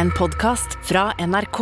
en podkast fra NRK.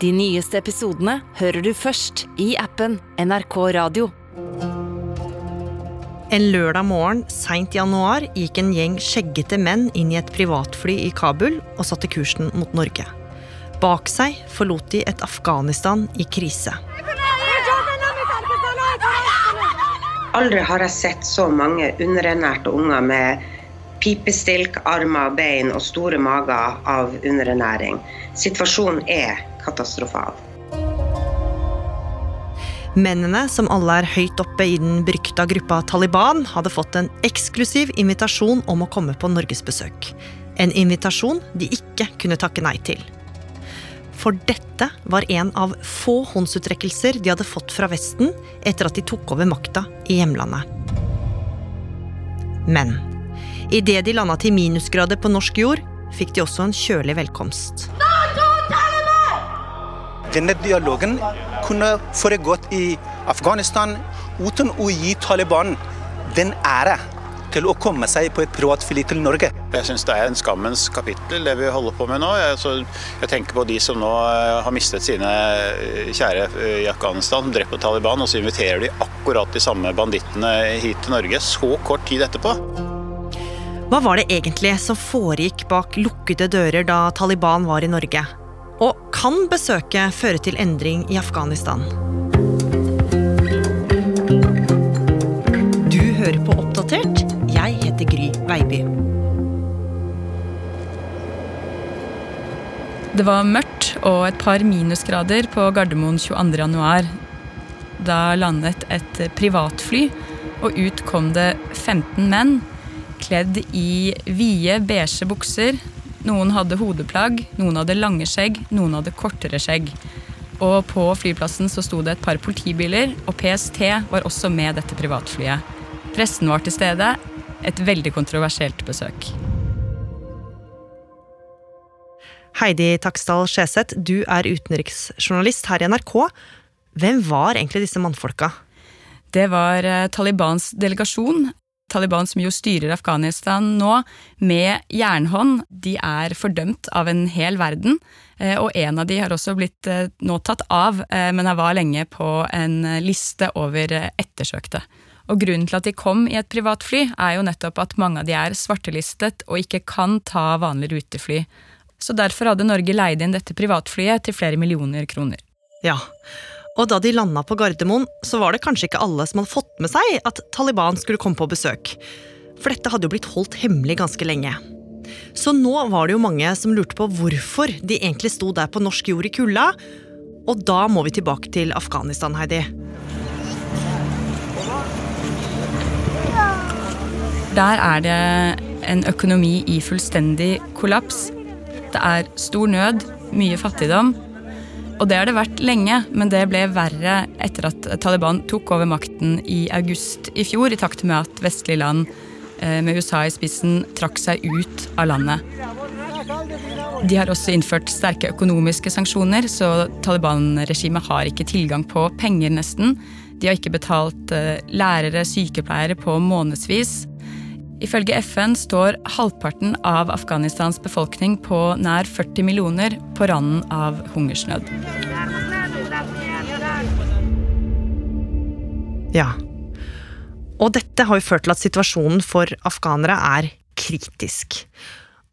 De nyeste episodene hører du først i appen NRK Radio. En lørdag morgen seint i januar gikk en gjeng skjeggete menn inn i et privatfly i Kabul og satte kursen mot Norge. Bak seg forlot de et Afghanistan i krise. Aldri har jeg sett så mange underernærte unger med pipestilk, armer, bein og store mager av underernæring. Situasjonen er katastrofal. Mennene, som alle er høyt oppe i den berykta gruppa Taliban, hadde fått en eksklusiv invitasjon om å komme på norgesbesøk. En invitasjon de ikke kunne takke nei til. For dette var en av få håndsutrekkelser de hadde fått fra Vesten etter at de tok over makta i hjemlandet. Men idet de landa til minusgrader på norsk jord, fikk de også en kjølig velkomst. Denne dialogen kunne foregått i Afghanistan uten å gi Taliban den ære til å komme seg på et privatfly til Norge. Jeg syns det er en skammens kapittel, det vi holder på med nå. Jeg, så, jeg tenker på de som nå eh, har mistet sine eh, kjære eh, i Afghanistan, som drept på Taliban, og så inviterer de akkurat de samme bandittene hit til Norge så kort tid etterpå. Hva var det egentlig som foregikk bak lukkede dører da Taliban var i Norge? Og kan besøket føre til endring i Afghanistan? Du hører på Oppdatert. Jeg heter Gry Veiby. Det var mørkt og et par minusgrader på Gardermoen 22.1. Da landet et privatfly, og ut kom det 15 menn kledd i vide, beige bukser. Noen hadde hodeplagg, noen hadde lange skjegg, noen hadde kortere skjegg. Og på flyplassen så sto det et par politibiler, og PST var også med dette privatflyet. Pressen var til stede. Et veldig kontroversielt besøk. Heidi Taksdal Skjeseth, du er utenriksjournalist her i NRK. Hvem var egentlig disse mannfolka? Det var eh, Talibans delegasjon. Taliban som jo styrer Afghanistan nå med jernhånd. De er fordømt av en hel verden. eh, Og en av de har også blitt eh, nå tatt av, eh, men han var lenge på en liste over ettersøkte. Og Grunnen til at de kom i et privatfly, er jo nettopp at mange av de er svartelistet og ikke kan ta vanlig rutefly. Så derfor hadde Norge leid inn dette privatflyet til flere millioner kroner. Ja, og da de landa på Gardermoen, så var det kanskje ikke alle som hadde fått med seg at Taliban skulle komme på besøk. For dette hadde jo blitt holdt hemmelig ganske lenge. Så nå var det jo mange som lurte på hvorfor de egentlig sto der på norsk jord i kulda. Og da må vi tilbake til Afghanistan, Heidi. Der er det en økonomi i fullstendig kollaps. Det er stor nød, mye fattigdom. Og det har det vært lenge, men det ble verre etter at Taliban tok over makten i august i fjor, i takt med at vestlige land eh, med USA i spissen trakk seg ut av landet. De har også innført sterke økonomiske sanksjoner, så Taliban-regimet har ikke tilgang på penger, nesten. De har ikke betalt eh, lærere, sykepleiere på månedsvis. Ifølge FN står halvparten av Afghanistans befolkning på nær 40 millioner på randen av hungersnød. Ja. Og dette har jo ført til at situasjonen for afghanere er kritisk.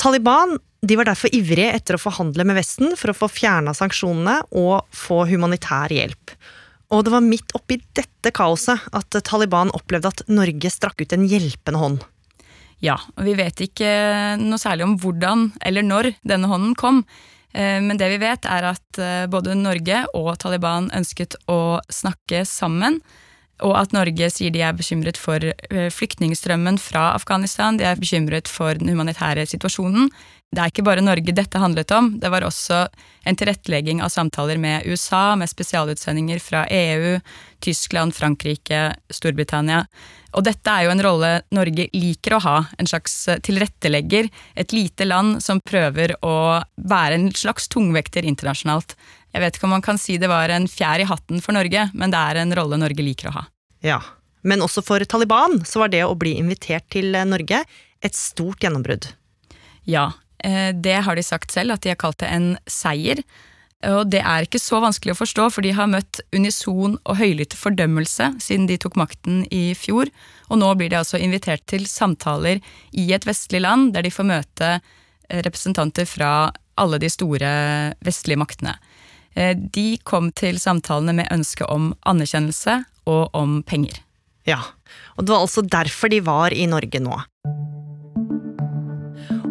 Taliban de var derfor ivrige etter å forhandle med Vesten for å få fjerna sanksjonene og få humanitær hjelp. Og det var midt oppi dette kaoset at Taliban opplevde at Norge strakk ut en hjelpende hånd. Ja, og vi vet ikke noe særlig om hvordan eller når denne hånden kom. Eh, Men det vi vet, er at eh, både Norge og Taliban ønsket å snakke sammen. Og at Norge sier de er bekymret for eh, flyktningstrømmen fra Afghanistan. De er bekymret for den humanitære situasjonen. Det er ikke bare Norge dette handlet om. Det var også en tilrettelegging av samtaler med USA, med spesialutsendinger fra EU, Tyskland, Frankrike, Storbritannia. Og dette er jo en rolle Norge liker å ha. En slags tilrettelegger. Et lite land som prøver å være en slags tungvekter internasjonalt. Jeg vet ikke om man kan si det var en fjær i hatten for Norge, men det er en rolle Norge liker å ha. Ja. Men også for Taliban så var det å bli invitert til Norge et stort gjennombrudd. Ja, Eh, det har de sagt selv, at de har kalt det en seier. Og det er ikke så vanskelig å forstå, for de har møtt unison og høylytt fordømmelse siden de tok makten i fjor, og nå blir de altså invitert til samtaler i et vestlig land, der de får møte eh, representanter fra alle de store vestlige maktene. Eh, de kom til samtalene med ønske om anerkjennelse og om penger. Ja, og det var altså derfor de var i Norge nå.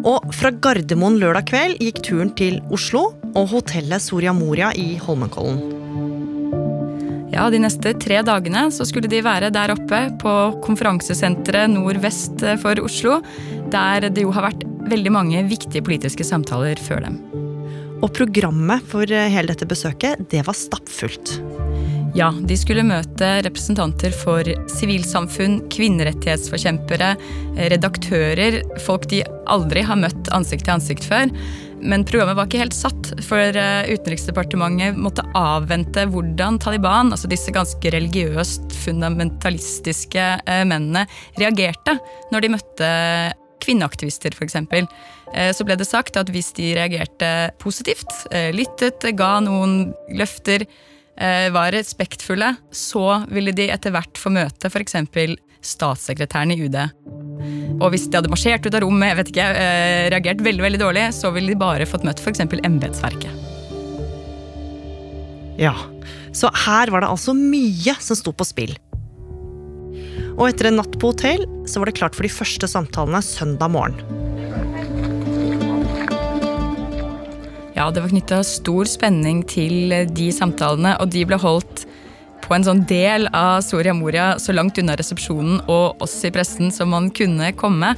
Og fra Gardermoen lørdag kveld gikk turen til Oslo og hotellet Soria Moria i Holmenkollen. Ja, De neste tre dagene så skulle de være der oppe på konferansesenteret nordvest for Oslo, der det jo har vært veldig mange viktige politiske samtaler før dem. Og programmet for hele dette besøket, det var stappfullt. Ja, de skulle møte representanter for sivilsamfunn, kvinnerettighetsforkjempere, redaktører, folk de aldri har møtt ansikt til ansikt før. Men programmet var ikke helt satt, for eh, Utenriksdepartementet måtte avvente hvordan Taliban, altså disse ganske religiøst fundamentalistiske eh, mennene, reagerte når de møtte kvinneaktivister, f.eks. Eh, så ble det sagt at hvis de reagerte positivt, lyttet, ga noen løfter, Eh, var respektfulle, så ville de etter hvert få møte f.eks. statssekretæren i UD. Og hvis de hadde marsjert ut av rommet, jeg vet ikke, eh, reagert veldig veldig dårlig, så ville de bare fått møtt f.eks. embetsverket. Ja, så her var det altså mye som sto på spill. Og etter en natt på hotell så var det klart for de første samtalene søndag morgen. Ja, det var knytta stor spenning til de samtalene, og de ble holdt på en sånn del av Soria Moria så langt unna resepsjonen og oss i pressen som man kunne komme.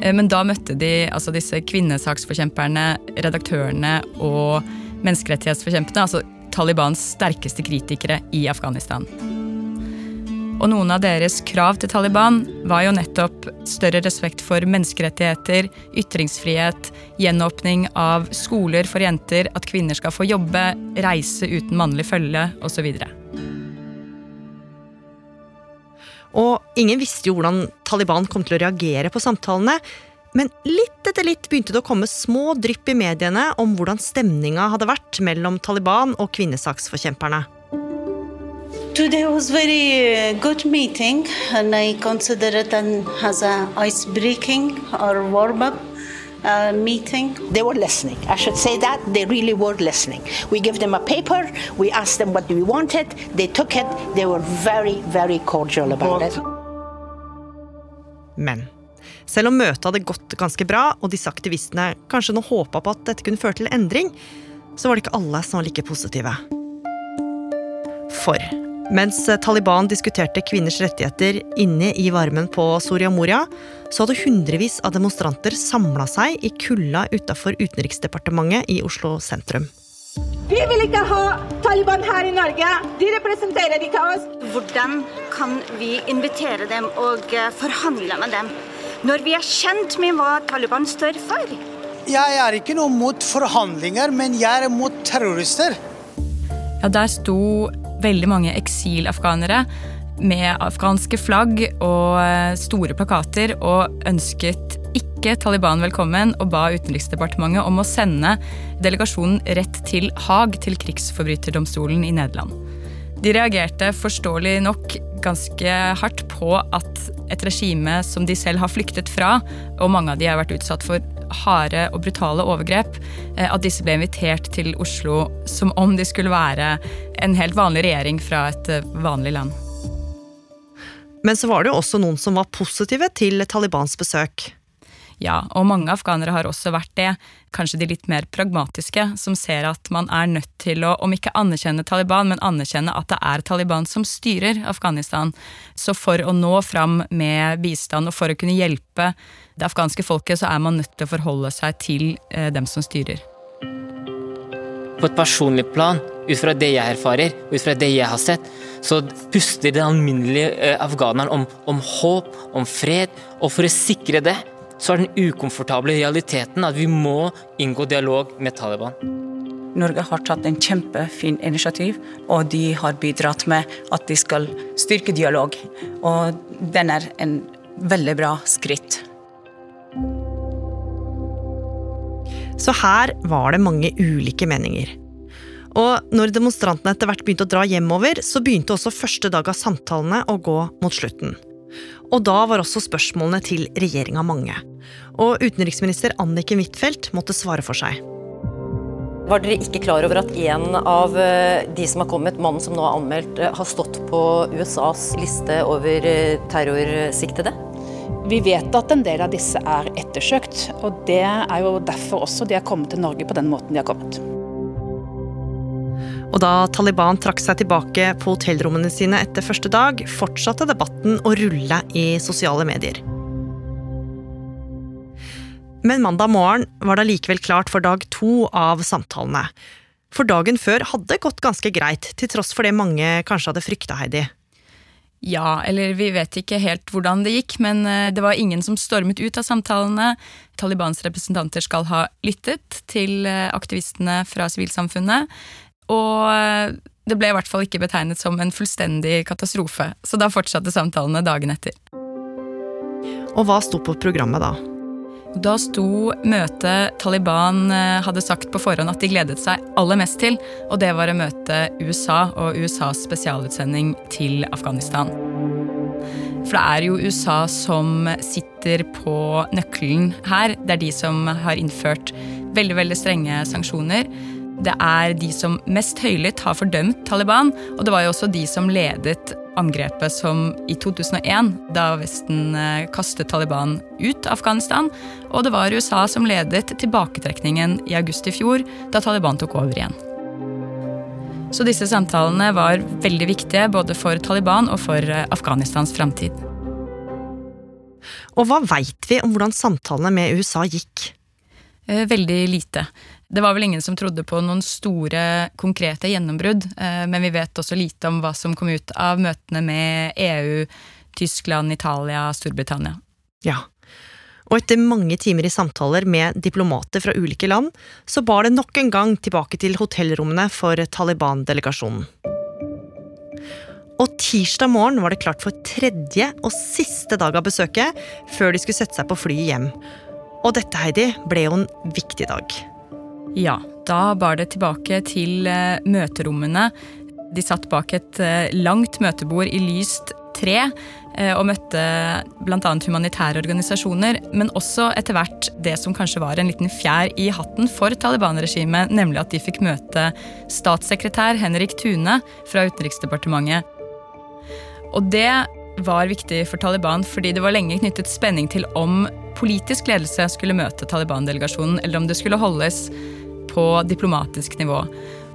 Eh, men da møtte de altså disse kvinnesaksforkjemperne, redaktørene og menneskerettighetsforkjempene, altså Talibans sterkeste kritikere i Afghanistan. Og noen av deres krav til Taliban var jo nettopp større respekt for menneskerettigheter, ytringsfrihet, gjenåpning av skoler for jenter, at kvinner skal få jobbe, reise uten mannlig følge osv. Og ingen visste jo hvordan Taliban kom til å reagere på samtalene. Men litt etter litt begynte det å komme små drypp i mediene om hvordan stemninga hadde vært mellom Taliban og kvinnesaksforkjemperne. Today was very uh, good meeting, and I consider it an, as a ice breaking or warm up uh, meeting. They were listening. I should say that they really were listening. We give them a paper. We asked them what we wanted. They took it. They were very, very cordial about it. Men selv om møtet hadde gått ganske bra, og disse aktivistene kanskje nå håpa på at dette kunne føre til endring, så var det ikke alle som var like positive. For mens Taliban diskuterte kvinners rettigheter inne i varmen på Soria Moria, så hadde hundrevis av demonstranter samla seg i kulda utafor Utenriksdepartementet i Oslo sentrum. Vi vil ikke ha Taliban her i Norge. De representerer ikke oss. Hvordan kan vi invitere dem og eh, forhandle med dem, når vi er kjent med hva Taliban står for? Jeg er ikke noe mot forhandlinger, men jeg er mot terrorister. Ja, Der sto veldig mange eksilafghanere med afghanske flagg og eh, store plakater og ønsket ikke Taliban velkommen og ba Utenriksdepartementet om å sende delegasjonen rett til Haag, til krigsforbryterdomstolen i Nederland. De reagerte forståelig nok ganske hardt på at et regime som de selv har flyktet fra, og mange av de har vært utsatt for harde og brutale overgrep, eh, at disse ble invitert til Oslo som om de skulle være en helt vanlig regjering fra et eh, vanlig land. Men så var det jo også noen som var positive til Talibans besøk. Ja, og mange afghanere har også vært det. Kanskje de litt mer pragmatiske, som ser at man er nødt til å, om ikke anerkjenne Taliban, men anerkjenne at det er Taliban som styrer Afghanistan. Så for å nå fram med bistand og for å kunne hjelpe det afghanske folket, så er man nødt til å forholde seg til eh, dem som styrer. På et personlig plan, ut fra det jeg erfarer, ut fra det jeg har sett, så puster den alminnelige eh, afghaneren om, om håp, om fred, og for å sikre det så er den ukomfortable realiteten at vi må inngå dialog med Taliban. Norge har tatt en kjempefin initiativ, og de har bidratt med at de skal styrke dialog. Og den er en veldig bra skritt. Så her var det mange ulike meninger. Og når demonstrantene etter hvert begynte å dra hjemover, så begynte også første dag av samtalene å gå mot slutten. Og da var også spørsmålene til regjeringa mange. Og utenriksminister Anniken Huitfeldt måtte svare for seg. Var dere ikke klar over at en av eh, de som har kommet, mannen som nå er anmeldt, eh, har stått på USAs liste over eh, terrorsiktede? Vi vet at en del av disse er ettersøkt, og det er jo derfor også de har kommet til Norge på den måten de har kommet. Og da Taliban trakk seg tilbake på hotellrommene sine etter første dag, fortsatte debatten å rulle i sosiale medier. Men mandag morgen var det likevel klart for dag to av samtalene. For dagen før hadde gått ganske greit, til tross for det mange kanskje hadde frykta, Heidi. Ja, eller vi vet ikke helt hvordan det gikk, men eh, det var ingen som stormet ut av samtalene. Talibans representanter skal ha lyttet til eh, aktivistene fra sivilsamfunnet. Og eh, det ble i hvert fall ikke betegnet som en fullstendig katastrofe, så da fortsatte samtalene dagen etter. Og hva sto på programmet da? Da sto møtet Taliban eh, hadde sagt på forhånd at de gledet seg aller mest til, og det var å møte USA og USAs spesialutsending til Afghanistan. For det er jo USA som sitter på nøkkelen her. Det er de som har innført veldig, veldig strenge sanksjoner. Det er de som mest høylytt har fordømt Taliban, og det var jo også de som ledet angrepet som i 2001, da Vesten eh, kastet Taliban ut av Afghanistan, og det var USA som ledet tilbaketrekningen i august i fjor, da Taliban tok over igjen. Så disse samtalene var veldig viktige både for Taliban og for eh, Afghanistans framtid. Og hva veit vi om hvordan samtalene med USA gikk? Eh, veldig lite. Det var vel ingen som trodde på noen store, konkrete gjennombrudd, eh, men vi vet også lite om hva som kom ut av møtene med EU, Tyskland, Italia, Storbritannia. Ja. Og etter mange timer i samtaler med diplomater fra ulike land, så bar det nok en gang tilbake til hotellrommene for Taliban-delegasjonen. Og tirsdag morgen var det klart for tredje og siste dag av besøket, før de skulle sette seg på flyet hjem. Og dette, Heidi, ble jo en viktig dag. Ja, da bar det tilbake til eh, møterommene. De satt bak et eh, langt møtebord i lyst tre eh, og møtte bl.a. humanitære organisasjoner, men også etter hvert det som kanskje var en liten fjær i hatten for Taliban-regimet, nemlig at de fikk møte statssekretær Henrik Thune fra Utenriksdepartementet. Og det var viktig for Taliban fordi det var lenge knyttet spenning til om politisk ledelse skulle møte Taliban-delegasjonen, eller om det skulle holdes på diplomatisk nivå.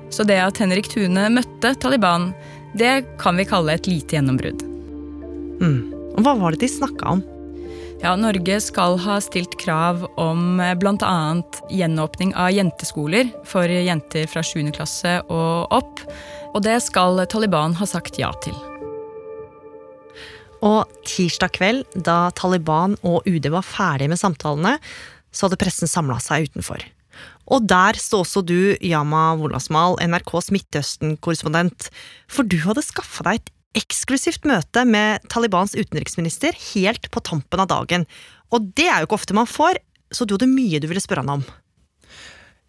Så det at Henrik Thune møtte Taliban, det kan vi kalle et lite gjennombrudd. Mm. Hva var det de snakka om? Ja, Norge skal ha stilt krav om eh, bl.a. gjenåpning av jenteskoler for jenter fra 7. klasse og opp. Og det skal Taliban ha sagt ja til. Og tirsdag kveld, da Taliban og UD var ferdige med samtalene, så hadde pressen samla seg utenfor. Og der står også du, Yama Wolasmal, NRKs Midtøsten-korrespondent, for du hadde skaffa deg et eksklusivt møte med Talibans utenriksminister helt på tampen av dagen. Og det er jo ikke ofte man får, så du hadde mye du ville spørre han om.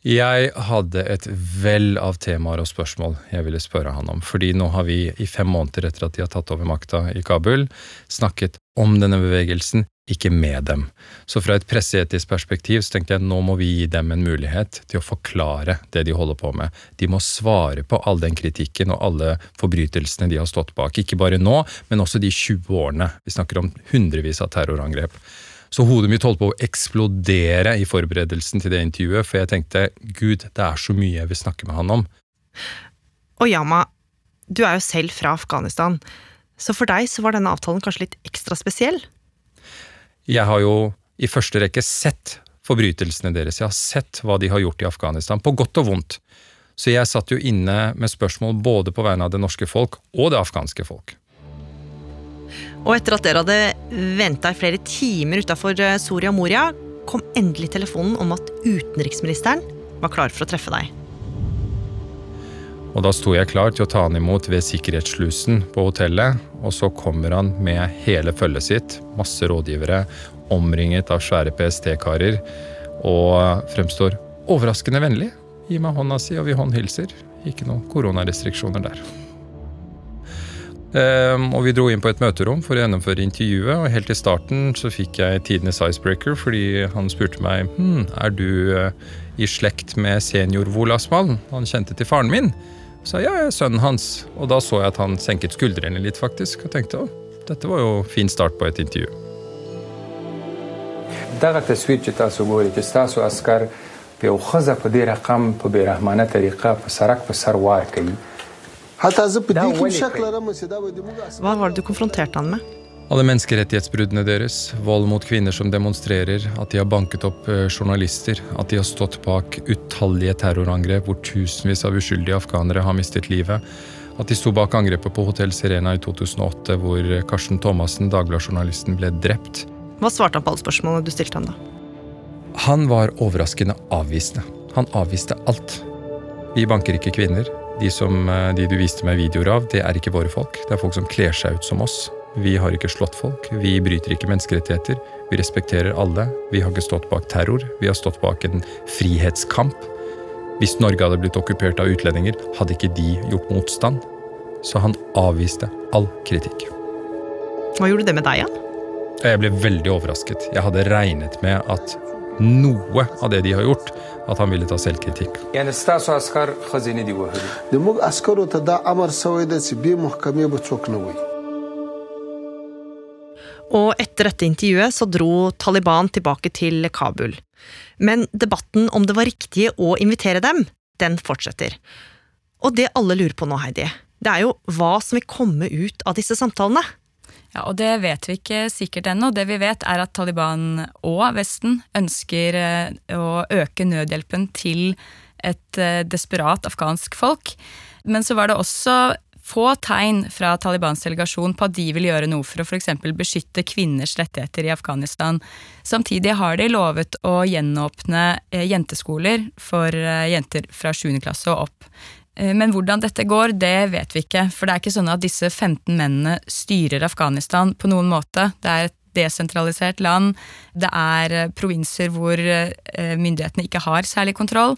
Jeg hadde et vell av temaer og spørsmål jeg ville spørre han om. Fordi nå har vi i fem måneder etter at de har tatt over makta i Kabul, snakket om denne bevegelsen, ikke med dem. Så fra et presseetisk perspektiv så tenkte jeg nå må vi gi dem en mulighet til å forklare det de holder på med. De må svare på all den kritikken og alle forbrytelsene de har stått bak. Ikke bare nå, men også de 20 årene. Vi snakker om hundrevis av terrorangrep. Så hodet mitt holdt på å eksplodere i forberedelsen til det intervjuet, for jeg tenkte gud, det er så mye jeg vil snakke med han om. Og Yama, du er jo selv fra Afghanistan, så for deg så var denne avtalen kanskje litt ekstra spesiell? Jeg har jo i første rekke sett forbrytelsene deres, jeg har sett hva de har gjort i Afghanistan, på godt og vondt. Så jeg satt jo inne med spørsmål både på vegne av det norske folk og det afghanske folk. Og etter at dere hadde venta i flere timer utafor eh, Soria Moria, kom endelig telefonen om at utenriksministeren var klar for å treffe deg. Og da sto jeg klar til å ta han imot ved sikkerhetsslusen på hotellet, og så kommer han med hele følget sitt, masse rådgivere, omringet av svære PST-karer, og fremstår overraskende vennlig. Gi meg hånda si, og vi håndhilser. Ikke noen koronarestriksjoner der. Um, og vi dro inn på et møterom for å gjennomføre intervjuet, og helt i starten så fikk jeg tidenes icebreaker fordi han spurte meg hm, er du uh, i slekt med senior Wolasmal. Han kjente til faren min Så ja, jeg er sønnen hans. Og da så jeg at han senket skuldrene litt, faktisk. Og tenkte å, dette var jo fin start på et intervju. دغه تصویر چې تاسو ګورئ چې تاسو عسكر په یو خزه په دې رقم په بیرحمانه طریقه په سرک په سر وار کوي حتی زه په دې کې شک لرم چې دا به د موږ Hva var det du konfronterte han med? Alle menneskerettighetsbruddene deres, vold mot kvinner som demonstrerer, at de har banket opp eh, journalister, at de har stått bak utallige terrorangrep hvor tusenvis av uskyldige afghanere har mistet livet, at de sto bak angrepet på Hotell Serena i 2008 hvor Karsten Thomassen, Dagbladet-journalisten, ble drept. Hva svarte han på alle spørsmålene du stilte ham da? Han var overraskende avvisende. Han avviste alt. Vi banker ikke kvinner. De, som, eh, de du viste meg videoer av, det er ikke våre folk. Det er folk som kler seg ut som oss. Vi har ikke slått folk, vi bryter ikke menneskerettigheter. Vi respekterer alle. Vi har ikke stått bak terror, vi har stått bak en frihetskamp. Hvis Norge hadde blitt okkupert av utlendinger, hadde ikke de gjort motstand. Så han avviste all kritikk. Hva gjorde det med deg, Jan? Jeg ble veldig overrasket. Jeg hadde regnet med at noe av det de har gjort, at han ville ta selvkritikk. Det og etter dette intervjuet så dro Taliban tilbake til Kabul. Men debatten om det var riktig å invitere dem, den fortsetter. Og det alle lurer på nå, Heidi, det er jo hva som vil komme ut av disse samtalene. Ja, og Det vet vi ikke sikkert ennå. Det vi vet er at Taliban og Vesten ønsker eh, å øke nødhjelpen til et eh, desperat afghansk folk. Men så var det også få tegn fra Talibans delegasjon på at de vil gjøre noe for å f.eks. beskytte kvinners rettigheter i Afghanistan. Samtidig har de lovet å gjenåpne eh, jenteskoler for jenter fra 7. klasse og opp. Men hvordan dette går, det vet vi ikke. For det er ikke sånn at disse 15 mennene styrer Afghanistan på noen måte. Det er et desentralisert land. Det er provinser hvor myndighetene ikke har særlig kontroll.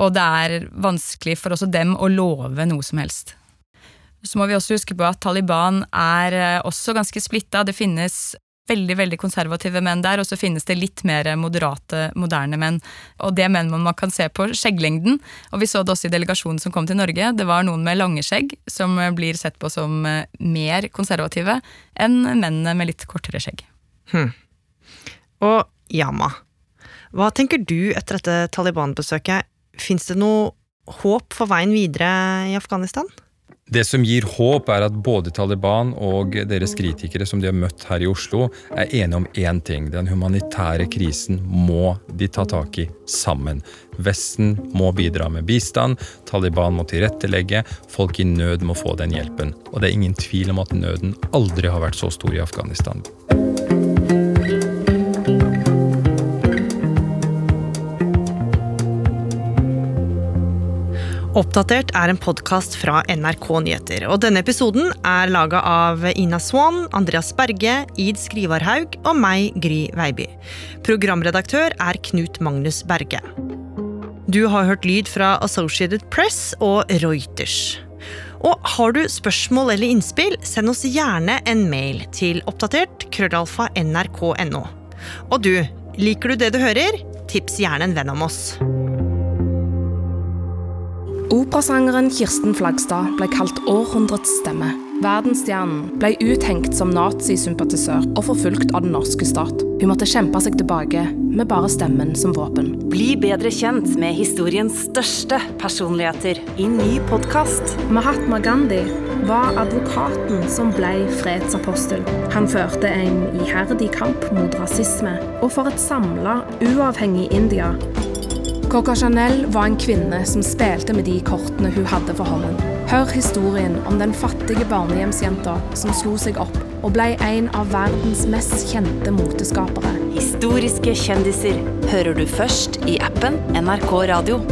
Og det er vanskelig for også dem å love noe som helst. Så må vi også huske på at Taliban er også ganske splitta. Det finnes veldig veldig konservative menn der, og så finnes det litt mer moderate, moderne menn. Og det er menn man kan se på skjegglengden. Og vi så det også i delegasjonen som kom til Norge. Det var noen med lange skjegg som blir sett på som mer konservative enn mennene med litt kortere skjegg. Hm. Og Yama, hva tenker du etter dette Taliban-besøket? Fins det noe håp for veien videre i Afghanistan? Det som gir håp, er at både Taliban og deres kritikere som de har møtt her i Oslo, er enige om én ting. Den humanitære krisen må de ta tak i sammen. Vesten må bidra med bistand, Taliban må tilrettelegge, folk i nød må få den hjelpen. Og det er ingen tvil om at nøden aldri har vært så stor i Afghanistan. Oppdatert er en podkast fra NRK Nyheter. og Denne episoden er laga av Ina Swan, Andreas Berge, Id Skrivarhaug og meg, Gry Veiby. Programredaktør er Knut Magnus Berge. Du har hørt lyd fra Associated Press og Reuters. Og har du spørsmål eller innspill, send oss gjerne en mail til oppdatert krøllalfa nrk.no. Og du, liker du det du hører? Tips gjerne en venn om oss. Operasangeren Kirsten Flagstad ble kalt århundrets stemme. Verdensstjernen ble uthengt som nazisympatisør og forfulgt av den norske stat. Hun måtte kjempe seg tilbake med bare stemmen som våpen. Bli bedre kjent med historiens største personligheter i ny podkast. Mahatma Gandhi var advokaten som ble fredsapostel. Han førte en iherdig kamp mot rasisme og for et samla, uavhengig India. Coca Chanel var en kvinne som spilte med de kortene hun hadde for hånden. Hør historien om den fattige barnehjemsjenta som slo seg opp og ble en av verdens mest kjente moteskapere. Historiske kjendiser hører du først i appen NRK Radio.